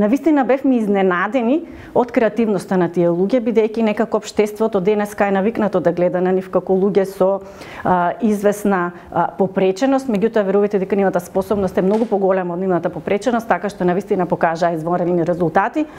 Навистина бевме изненадени од креативноста на тие луѓе, бидејќи некако обштеството денеска е навикнато да гледа на нив како луѓе со а, известна а, попреченост, меѓутоа верувате дека нивната способност е многу поголема од нивната попреченост, така што навистина покажаа извонредни резултати.